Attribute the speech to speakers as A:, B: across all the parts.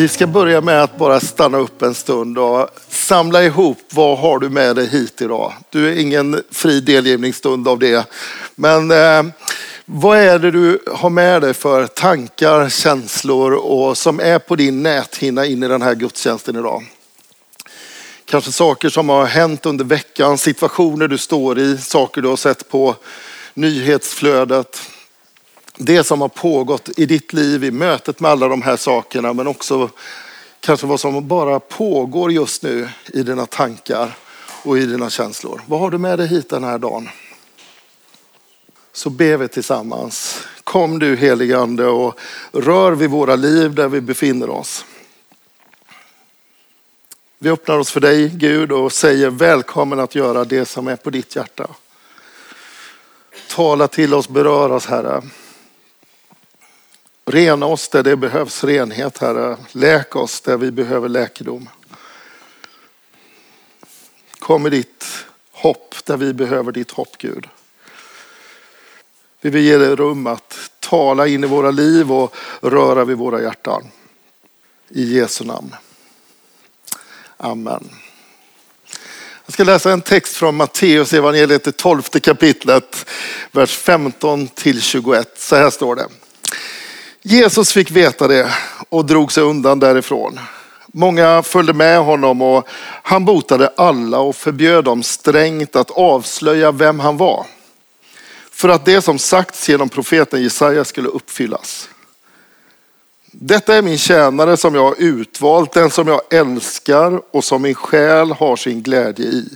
A: Vi ska börja med att bara stanna upp en stund och samla ihop vad har du med dig hit idag. Du är ingen fri delgivningsstund av det. Men eh, vad är det du har med dig för tankar, känslor och som är på din näthinna in i den här gudstjänsten idag? Kanske saker som har hänt under veckan, situationer du står i, saker du har sett på nyhetsflödet det som har pågått i ditt liv, i mötet med alla de här sakerna, men också kanske vad som bara pågår just nu i dina tankar och i dina känslor. Vad har du med dig hit den här dagen? Så ber vi tillsammans. Kom du helige Ande och rör vid våra liv där vi befinner oss. Vi öppnar oss för dig Gud och säger välkommen att göra det som är på ditt hjärta. Tala till oss, berör oss Herre. Rena oss där det behövs renhet, Herre. Läk oss där vi behöver läkedom. Kom med ditt hopp där vi behöver ditt hopp, Gud. Vi vill ge dig rum att tala in i våra liv och röra vid våra hjärtan. I Jesu namn. Amen. Jag ska läsa en text från Matteus evangeliet, det tolfte kapitlet, vers 15 till 21. Så här står det. Jesus fick veta det och drog sig undan därifrån. Många följde med honom och han botade alla och förbjöd dem strängt att avslöja vem han var. För att det som sagts genom profeten Jesaja skulle uppfyllas. Detta är min tjänare som jag har utvalt, den som jag älskar och som min själ har sin glädje i.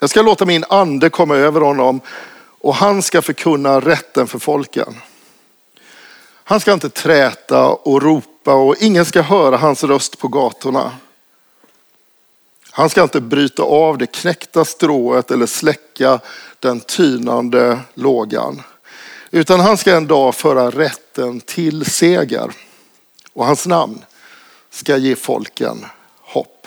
A: Jag ska låta min ande komma över honom och han ska förkunna rätten för folken. Han ska inte träta och ropa och ingen ska höra hans röst på gatorna. Han ska inte bryta av det knäckta strået eller släcka den tynande lågan. Utan han ska en dag föra rätten till seger. Och hans namn ska ge folken hopp.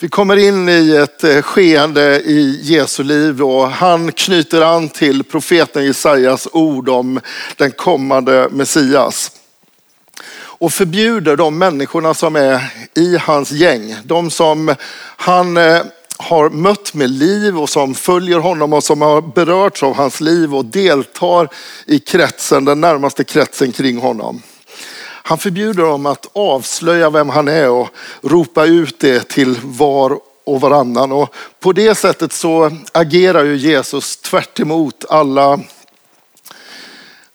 A: Vi kommer in i ett eh, skeende i Jesu liv och han knyter an till profeten Jesajas ord om den kommande Messias. Och förbjuder de människorna som är i hans gäng, de som han eh, har mött med liv och som följer honom och som har berörts av hans liv och deltar i kretsen, den närmaste kretsen kring honom. Han förbjuder dem att avslöja vem han är och ropa ut det till var och varannan. Och på det sättet så agerar ju Jesus tvärt alla,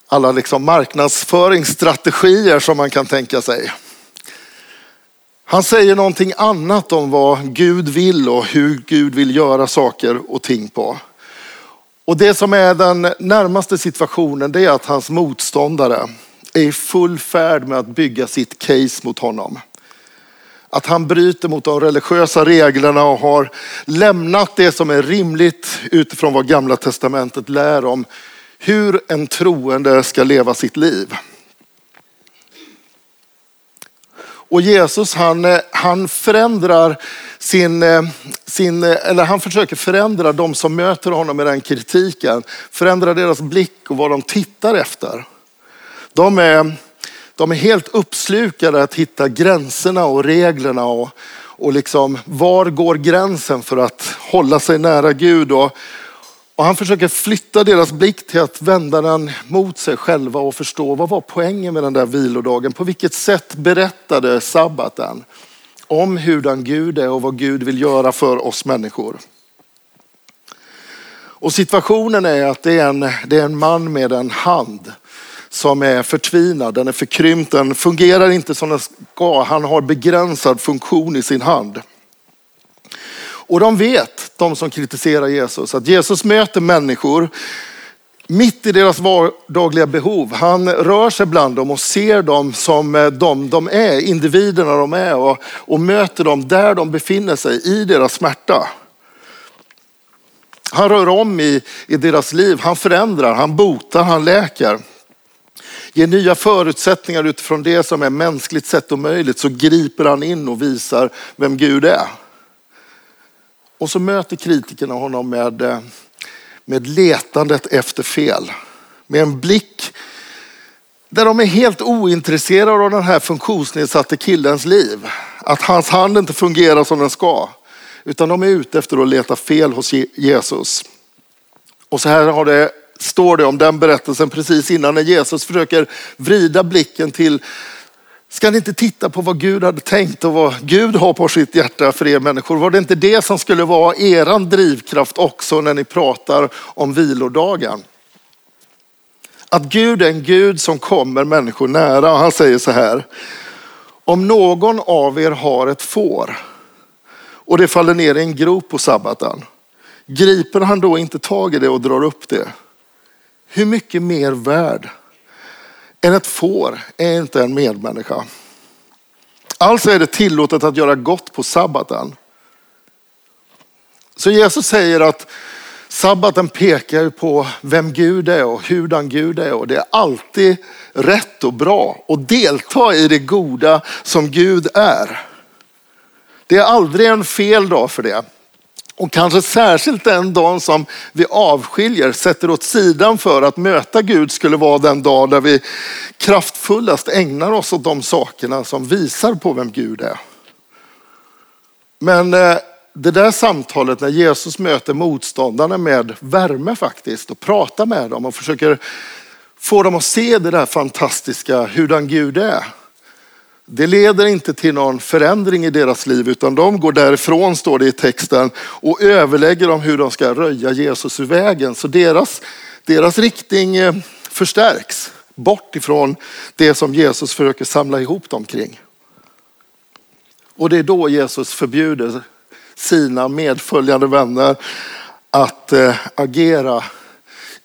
A: alla liksom marknadsföringsstrategier som man kan tänka sig. Han säger någonting annat om vad Gud vill och hur Gud vill göra saker och ting på. Och det som är den närmaste situationen det är att hans motståndare, är i full färd med att bygga sitt case mot honom. Att han bryter mot de religiösa reglerna och har lämnat det som är rimligt utifrån vad gamla testamentet lär om hur en troende ska leva sitt liv. Och Jesus han, han förändrar sin, sin, eller han försöker förändra de som möter honom med den kritiken. Förändra deras blick och vad de tittar efter. De är, de är helt uppslukade att hitta gränserna och reglerna och, och liksom, var går gränsen för att hålla sig nära Gud. Och, och han försöker flytta deras blick till att vända den mot sig själva och förstå vad var poängen med den där vilodagen? På vilket sätt berättade sabbaten om hurdan Gud är och vad Gud vill göra för oss människor? Och situationen är att det är en, det är en man med en hand som är förtvinad, den är förkrympt, den fungerar inte som den ska. Han har begränsad funktion i sin hand. Och de vet, de som kritiserar Jesus, att Jesus möter människor mitt i deras vardagliga behov. Han rör sig bland dem och ser dem som eh, de, de är, individerna de är och, och möter dem där de befinner sig i deras smärta. Han rör om i, i deras liv, han förändrar, han botar, han läker. Ger nya förutsättningar utifrån det som är mänskligt sett omöjligt så griper han in och visar vem Gud är. Och så möter kritikerna honom med eh, med letandet efter fel. Med en blick där de är helt ointresserade av den här funktionsnedsatte killens liv. Att hans hand inte fungerar som den ska. Utan de är ute efter att leta fel hos Jesus. Och så här har det, står det om den berättelsen precis innan när Jesus försöker vrida blicken till Ska ni inte titta på vad Gud hade tänkt och vad Gud har på sitt hjärta för er människor? Var det inte det som skulle vara eran drivkraft också när ni pratar om vilodagen? Att Gud är en Gud som kommer människor nära. Han säger så här. Om någon av er har ett får och det faller ner i en grop på sabbaten, griper han då inte tag i det och drar upp det? Hur mycket mer värd än ett får är inte en medmänniska. Alltså är det tillåtet att göra gott på sabbaten. Så Jesus säger att sabbaten pekar på vem Gud är och hurdan Gud är. Och det är alltid rätt och bra att delta i det goda som Gud är. Det är aldrig en fel dag för det. Och kanske särskilt den dagen som vi avskiljer, sätter åt sidan för att möta Gud skulle vara den dag där vi kraftfullast ägnar oss åt de sakerna som visar på vem Gud är. Men eh, det där samtalet när Jesus möter motståndarna med värme faktiskt och pratar med dem och försöker få dem att se det där fantastiska, hurdan Gud är. Det leder inte till någon förändring i deras liv utan de går därifrån, står det i texten, och överlägger om hur de ska röja Jesus ur vägen. Så deras, deras riktning eh, förstärks bort ifrån det som Jesus försöker samla ihop dem kring. Och det är då Jesus förbjuder sina medföljande vänner att eh, agera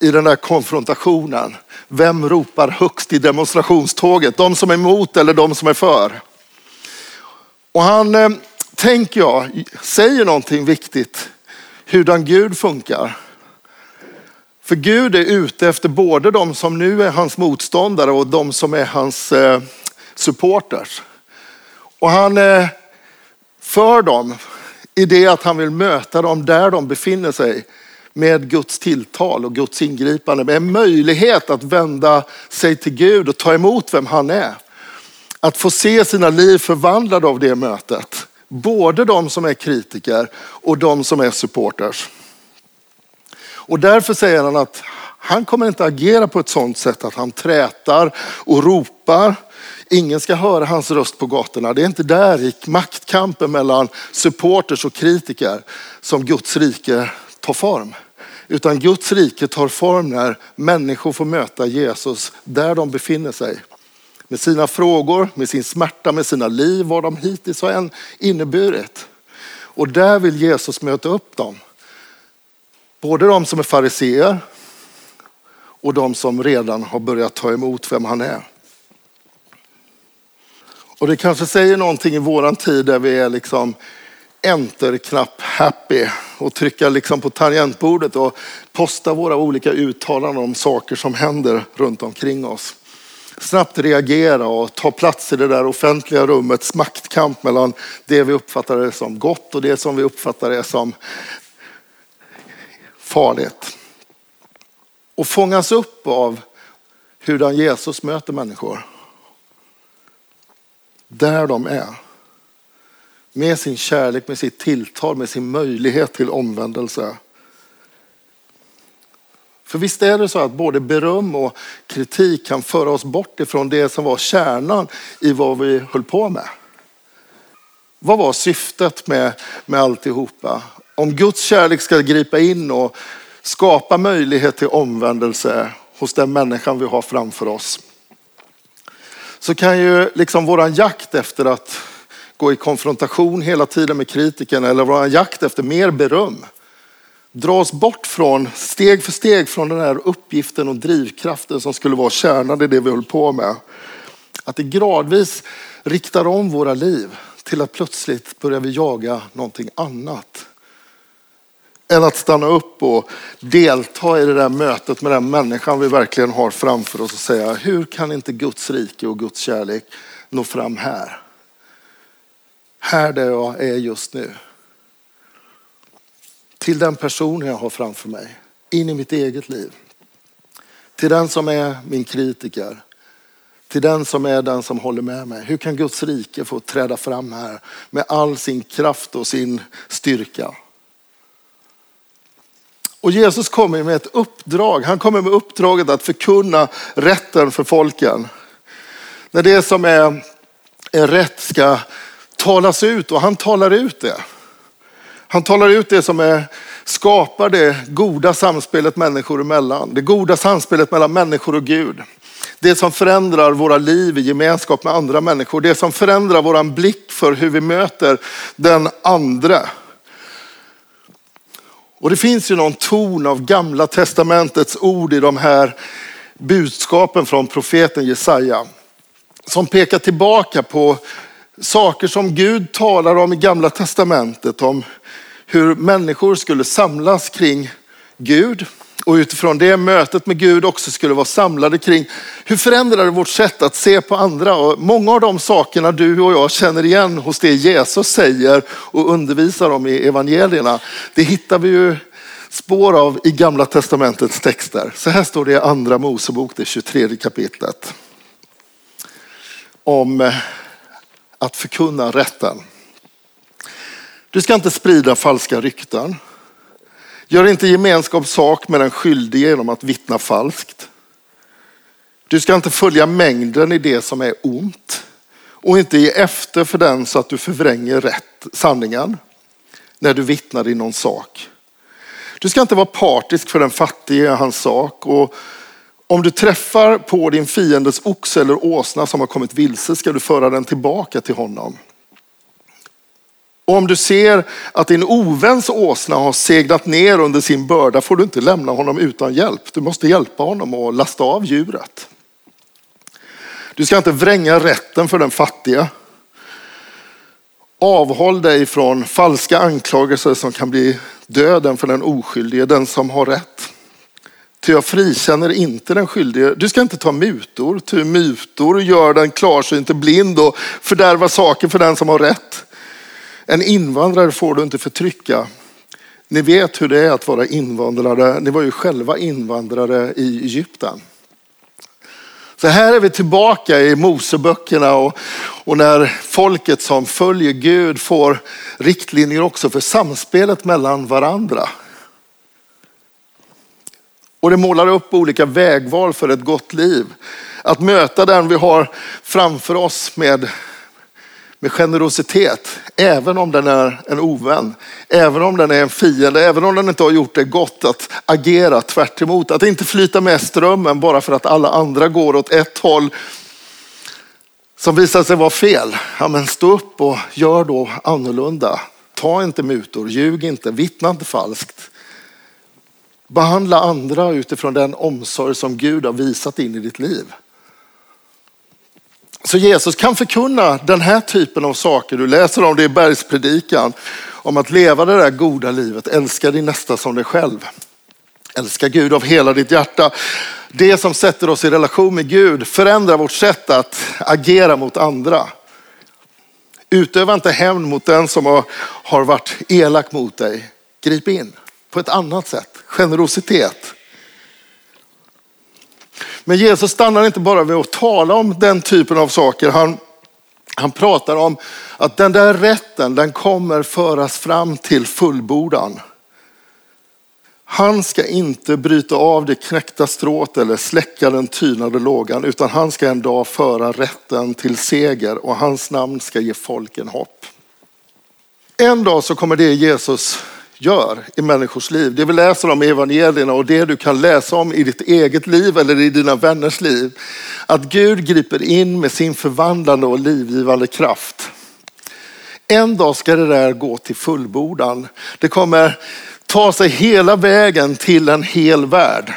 A: i den där konfrontationen. Vem ropar högst i demonstrationståget? De som är emot eller de som är för? Och han, eh, tänker jag, säger någonting viktigt. Hurdan Gud funkar. För Gud är ute efter både de som nu är hans motståndare och de som är hans eh, supporters. Och han är för dem i det att han vill möta dem där de befinner sig med Guds tilltal och Guds ingripande, med en möjlighet att vända sig till Gud och ta emot vem han är. Att få se sina liv förvandlade av det mötet. Både de som är kritiker och de som är supporters. Och därför säger han att han kommer inte agera på ett sådant sätt att han trätar och ropar. Ingen ska höra hans röst på gatorna. Det är inte där i maktkampen mellan supporters och kritiker som Guds rike tar form. Utan Guds rike tar form när människor får möta Jesus där de befinner sig. Med sina frågor, med sin smärta, med sina liv, vad de hittills har inneburit. Och där vill Jesus möta upp dem. Både de som är fariseer och de som redan har börjat ta emot vem han är. Och det kanske säger någonting i våran tid där vi är liksom enter-knapp happy och trycka liksom på tangentbordet och posta våra olika uttalanden om saker som händer runt omkring oss. Snabbt reagera och ta plats i det där offentliga rummets maktkamp mellan det vi uppfattar det som gott och det som vi uppfattar det som farligt. Och fångas upp av hur Jesus möter människor. Där de är med sin kärlek, med sitt tilltal, med sin möjlighet till omvändelse. För visst är det så att både beröm och kritik kan föra oss bort ifrån det som var kärnan i vad vi höll på med. Vad var syftet med, med alltihopa? Om Guds kärlek ska gripa in och skapa möjlighet till omvändelse hos den människan vi har framför oss. Så kan ju liksom våran jakt efter att gå i konfrontation hela tiden med kritikerna eller vara en jakt efter mer beröm. dra oss bort från, steg för steg från den här uppgiften och drivkraften som skulle vara kärnan i det vi höll på med. Att det gradvis riktar om våra liv till att plötsligt börja vi jaga någonting annat. Än att stanna upp och delta i det där mötet med den människan vi verkligen har framför oss och säga, hur kan inte Guds rike och Guds kärlek nå fram här? Här där jag är just nu. Till den personen jag har framför mig, in i mitt eget liv. Till den som är min kritiker, till den som är den som håller med mig. Hur kan Guds rike få träda fram här med all sin kraft och sin styrka? Och Jesus kommer med ett uppdrag. Han kommer med uppdraget att förkunna rätten för folken. När det som är, är rätt ska talas ut och han talar ut det. Han talar ut det som är, skapar det goda samspelet människor emellan. Det goda samspelet mellan människor och Gud. Det som förändrar våra liv i gemenskap med andra människor. Det som förändrar vår blick för hur vi möter den andra. Och det finns ju någon ton av gamla testamentets ord i de här budskapen från profeten Jesaja. Som pekar tillbaka på saker som Gud talar om i gamla testamentet. Om hur människor skulle samlas kring Gud och utifrån det mötet med Gud också skulle vara samlade kring hur förändrar det vårt sätt att se på andra? Och många av de sakerna du och jag känner igen hos det Jesus säger och undervisar om i evangelierna, det hittar vi ju spår av i gamla testamentets texter. Så här står det i andra Mosebok, det 23 kapitlet. Om att förkunna rätten. Du ska inte sprida falska rykten. Gör inte gemenskapssak med den skyldige genom att vittna falskt. Du ska inte följa mängden i det som är ont och inte ge efter för den så att du förvränger rätt, sanningen när du vittnar i någon sak. Du ska inte vara partisk för den fattige i hans sak. Och om du träffar på din fiendes oxe eller åsna som har kommit vilse ska du föra den tillbaka till honom. Och om du ser att din oväns åsna har seglat ner under sin börda får du inte lämna honom utan hjälp. Du måste hjälpa honom och lasta av djuret. Du ska inte vränga rätten för den fattiga. Avhåll dig från falska anklagelser som kan bli döden för den oskyldige, den som har rätt. Ty jag frikänner inte den skyldige. Du ska inte ta mutor, ty mutor gör den klarsynte blind och fördärvar saker för den som har rätt. En invandrare får du inte förtrycka. Ni vet hur det är att vara invandrare. Ni var ju själva invandrare i Egypten. Så här är vi tillbaka i Moseböckerna och, och när folket som följer Gud får riktlinjer också för samspelet mellan varandra. Och det målar upp olika vägval för ett gott liv. Att möta den vi har framför oss med med generositet, även om den är en ovän, även om den är en fiende, även om den inte har gjort det gott att agera tvärt emot. Att inte flyta med strömmen bara för att alla andra går åt ett håll som visar sig vara fel. Ja, men stå upp och gör då annorlunda. Ta inte mutor, ljug inte, vittna inte falskt. Behandla andra utifrån den omsorg som Gud har visat in i ditt liv. Så Jesus kan förkunna den här typen av saker. Du läser om det i bergspredikan. Om att leva det där goda livet. Älska din nästa som dig själv. Älska Gud av hela ditt hjärta. Det som sätter oss i relation med Gud förändrar vårt sätt att agera mot andra. Utöva inte hämnd mot den som har, har varit elak mot dig. Grip in på ett annat sätt. Generositet. Men Jesus stannar inte bara vid att tala om den typen av saker. Han, han pratar om att den där rätten, den kommer föras fram till fullbordan. Han ska inte bryta av det knäckta strået eller släcka den tynade lågan, utan han ska en dag föra rätten till seger och hans namn ska ge folken hopp. En dag så kommer det Jesus gör i människors liv. Det vi läser om i evangelierna och det du kan läsa om i ditt eget liv eller i dina vänners liv. Att Gud griper in med sin förvandlande och livgivande kraft. En dag ska det där gå till fullbordan. Det kommer ta sig hela vägen till en hel värld.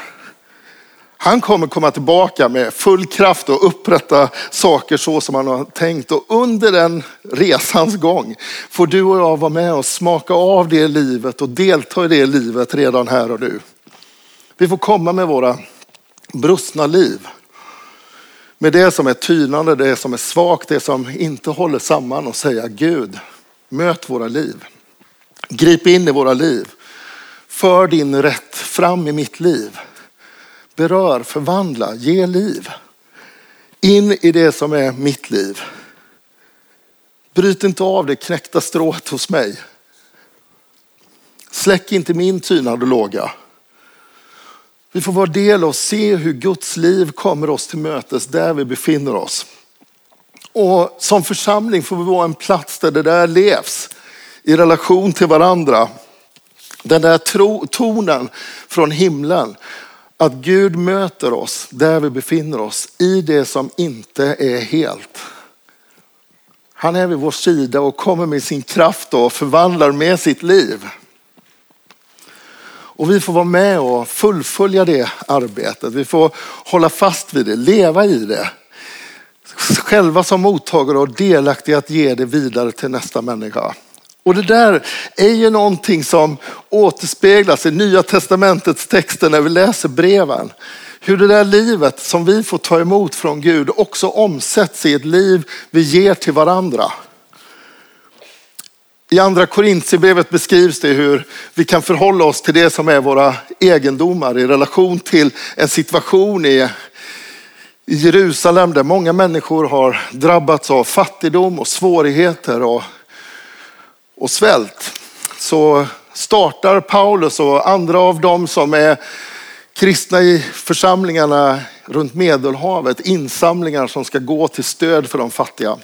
A: Han kommer komma tillbaka med full kraft och upprätta saker så som han har tänkt. Och under den resans gång får du och jag vara med och smaka av det livet och delta i det livet redan här och nu. Vi får komma med våra brustna liv. Med det som är tynande, det som är svagt, det som inte håller samman och säga Gud, möt våra liv. Grip in i våra liv. För din rätt fram i mitt liv berör, förvandla, ge liv. In i det som är mitt liv. Bryt inte av det knäckta strået hos mig. Släck inte min tynade låga. Vi får vara del av och se hur Guds liv kommer oss till mötes där vi befinner oss. Och som församling får vi vara en plats där det där levs i relation till varandra. Den där tro, tonen från himlen att Gud möter oss där vi befinner oss i det som inte är helt. Han är vid vår sida och kommer med sin kraft och förvandlar med sitt liv. Och vi får vara med och fullfölja det arbetet. Vi får hålla fast vid det, leva i det. Själva som mottagare och delaktiga att ge det vidare till nästa människa. Och det där är ju någonting som återspeglas i Nya Testamentets texter när vi läser breven. Hur det där livet som vi får ta emot från Gud också omsätts i ett liv vi ger till varandra. I andra Korintierbrevet beskrivs det hur vi kan förhålla oss till det som är våra egendomar i relation till en situation i Jerusalem där många människor har drabbats av fattigdom och svårigheter och och svält så startar Paulus och andra av dem som är kristna i församlingarna runt Medelhavet insamlingar som ska gå till stöd för de fattiga.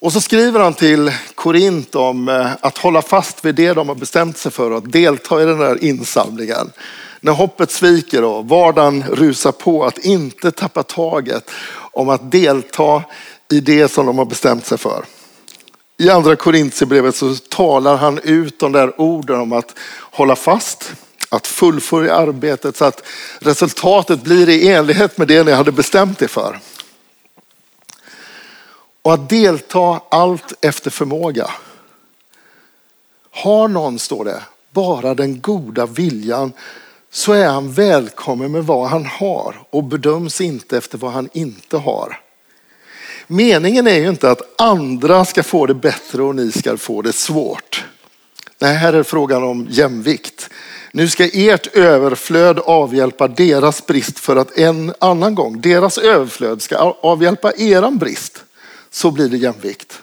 A: Och så skriver han till Korint om eh, att hålla fast vid det de har bestämt sig för och att delta i den här insamlingen. När hoppet sviker och vardagen rusar på, att inte tappa taget om att delta i det som de har bestämt sig för. I andra Korintierbrevet så talar han ut de där orden om att hålla fast, att fullfölja arbetet så att resultatet blir i enlighet med det ni hade bestämt er för. Och att delta allt efter förmåga. Har någon, står det, bara den goda viljan så är han välkommen med vad han har och bedöms inte efter vad han inte har. Meningen är ju inte att andra ska få det bättre och ni ska få det svårt. Nej, här är frågan om jämvikt. Nu ska ert överflöd avhjälpa deras brist för att en annan gång deras överflöd ska avhjälpa eran brist. Så blir det jämvikt.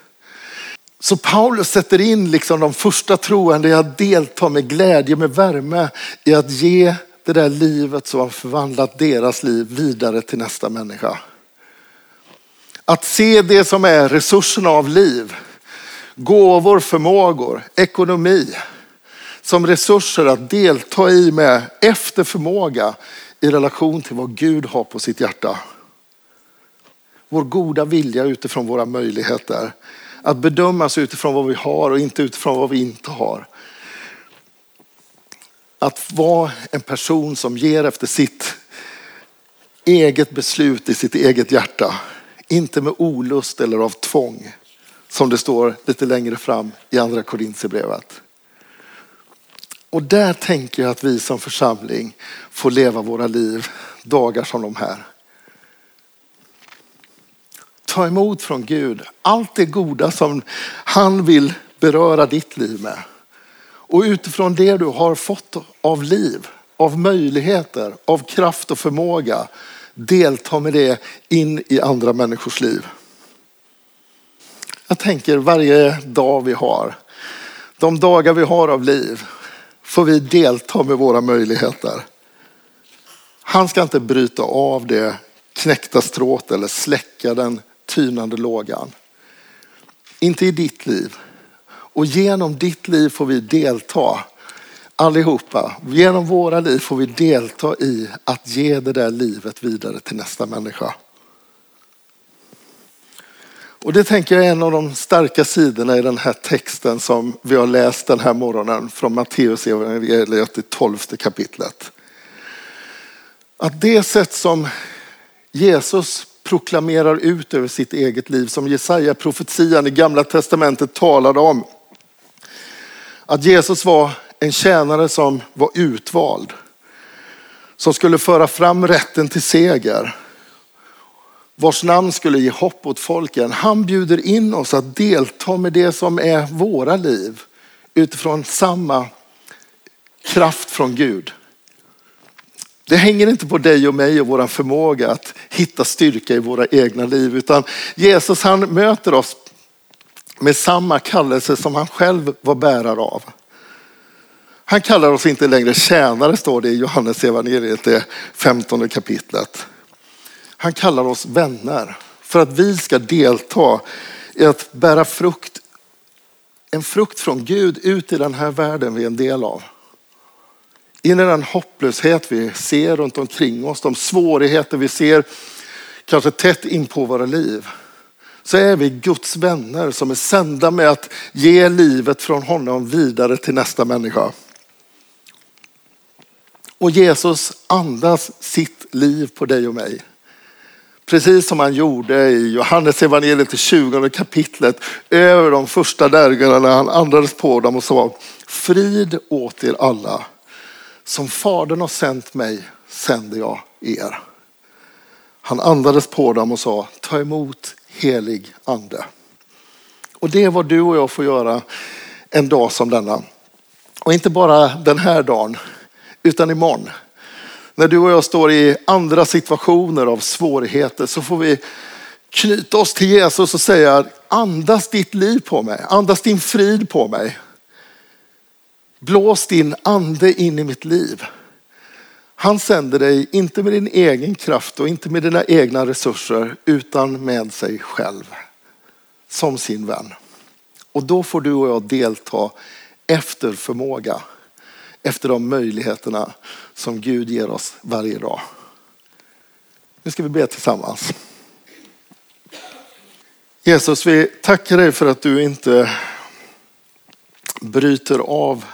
A: Så Paulus sätter in liksom de första troende i att delta med glädje, med värme i att ge det där livet som har förvandlat deras liv vidare till nästa människa. Att se det som är resurserna av liv, gåvor, förmågor, ekonomi som resurser att delta i med efter förmåga i relation till vad Gud har på sitt hjärta. Vår goda vilja utifrån våra möjligheter. Att bedömas utifrån vad vi har och inte utifrån vad vi inte har. Att vara en person som ger efter sitt eget beslut i sitt eget hjärta. Inte med olust eller av tvång. Som det står lite längre fram i andra Korintierbrevet. Och där tänker jag att vi som församling får leva våra liv dagar som de här. Ta emot från Gud allt det goda som han vill beröra ditt liv med. Och utifrån det du har fått av liv, av möjligheter, av kraft och förmåga delta med det in i andra människors liv. Jag tänker varje dag vi har, de dagar vi har av liv, får vi delta med våra möjligheter. Han ska inte bryta av det knäckta strået eller släcka den tynande lågan. Inte i ditt liv. Och genom ditt liv får vi delta allihopa, genom våra liv får vi delta i att ge det där livet vidare till nästa människa. Och det tänker jag är en av de starka sidorna i den här texten som vi har läst den här morgonen från Matteus evangeliet i tolfte kapitlet. Att det sätt som Jesus proklamerar ut över sitt eget liv, som Jesaja profetian i gamla testamentet talade om. Att Jesus var en tjänare som var utvald. Som skulle föra fram rätten till seger vars namn skulle ge hopp åt folken. Han bjuder in oss att delta med det som är våra liv utifrån samma kraft från Gud. Det hänger inte på dig och mig och vår förmåga att hitta styrka i våra egna liv, utan Jesus han möter oss med samma kallelse som han själv var bärare av. Han kallar oss inte längre tjänare, står det i Johannes evangeliet, det 15 kapitlet. Han kallar oss vänner för att vi ska delta i att bära frukt, en frukt från Gud ut i den här världen vi är en del av. In i den hopplöshet vi ser runt omkring oss, de svårigheter vi ser kanske tätt in på våra liv. Så är vi Guds vänner som är sända med att ge livet från honom vidare till nästa människa. Och Jesus andas sitt liv på dig och mig. Precis som han gjorde i Johannes evangeliet i 20 kapitlet över de första lärjungarna. när han andades på dem och sa frid åt er alla. Som Fadern har sänt mig sänder jag er. Han andades på dem och sa ta emot helig ande. Och det är vad du och jag får göra en dag som denna. Och inte bara den här dagen utan imorgon. När du och jag står i andra situationer av svårigheter så får vi knyta oss till Jesus och säga andas ditt liv på mig, andas din frid på mig. Blås din ande in i mitt liv. Han sänder dig inte med din egen kraft och inte med dina egna resurser utan med sig själv som sin vän. Och då får du och jag delta efter förmåga efter de möjligheterna som Gud ger oss varje dag. Nu ska vi be tillsammans. Jesus, vi tackar dig för att du inte bryter av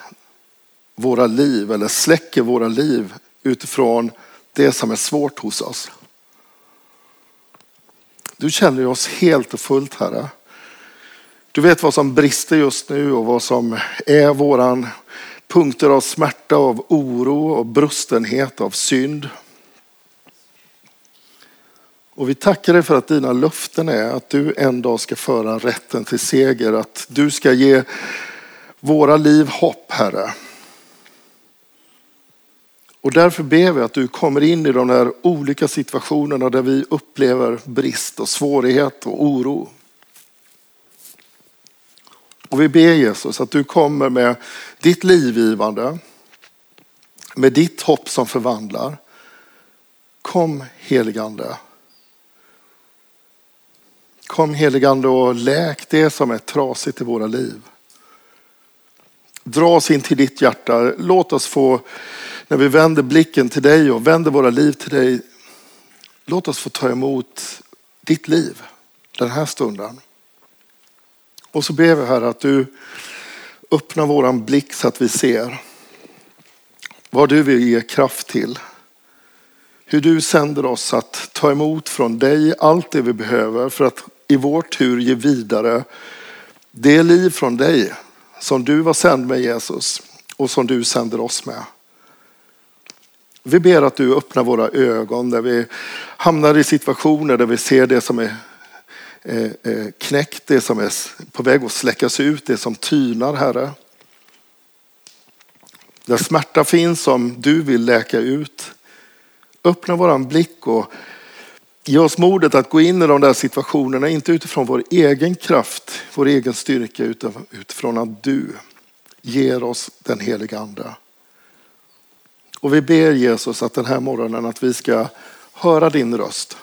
A: våra liv eller släcker våra liv utifrån det som är svårt hos oss. Du känner oss helt och fullt, Herre. Du vet vad som brister just nu och vad som är våran punkter av smärta, av oro och brustenhet, av synd. Och vi tackar dig för att dina löften är att du en dag ska föra rätten till seger, att du ska ge våra liv hopp, Herre. Och därför ber vi att du kommer in i de här olika situationerna där vi upplever brist och svårighet och oro. Och vi ber Jesus att du kommer med ditt livgivande, med ditt hopp som förvandlar. Kom heligande. Kom heligande och läk det som är trasigt i våra liv. Dra oss in till ditt hjärta. Låt oss få, när vi vänder blicken till dig och vänder våra liv till dig, låt oss få ta emot ditt liv den här stunden. Och så ber vi här att du öppnar våran blick så att vi ser vad du vill ge kraft till. Hur du sänder oss att ta emot från dig allt det vi behöver för att i vår tur ge vidare det liv från dig som du var sänd med Jesus och som du sänder oss med. Vi ber att du öppnar våra ögon där vi hamnar i situationer där vi ser det som är Eh, eh, knäckt, det som är på väg att släckas ut, det som tynar, Herre. Där smärta finns som du vill läka ut. Öppna våran blick och ge oss modet att gå in i de där situationerna, inte utifrån vår egen kraft, vår egen styrka, utan utifrån att du ger oss den heliga Ande. Och vi ber Jesus att den här morgonen att vi ska höra din röst.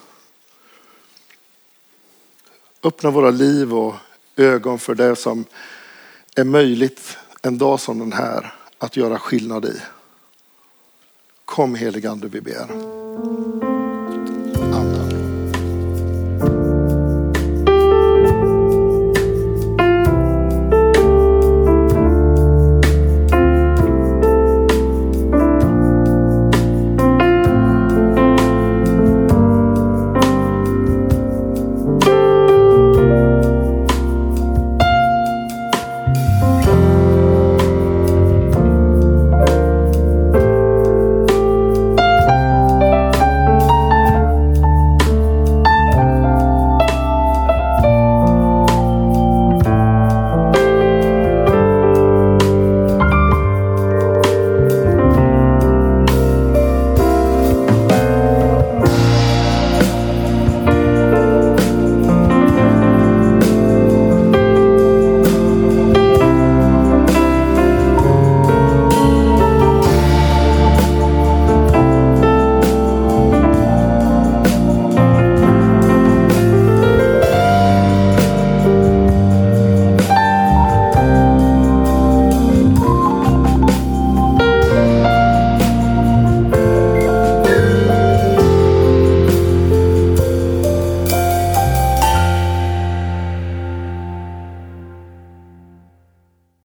A: Öppna våra liv och ögon för det som är möjligt en dag som den här att göra skillnad i. Kom heligande vi ber.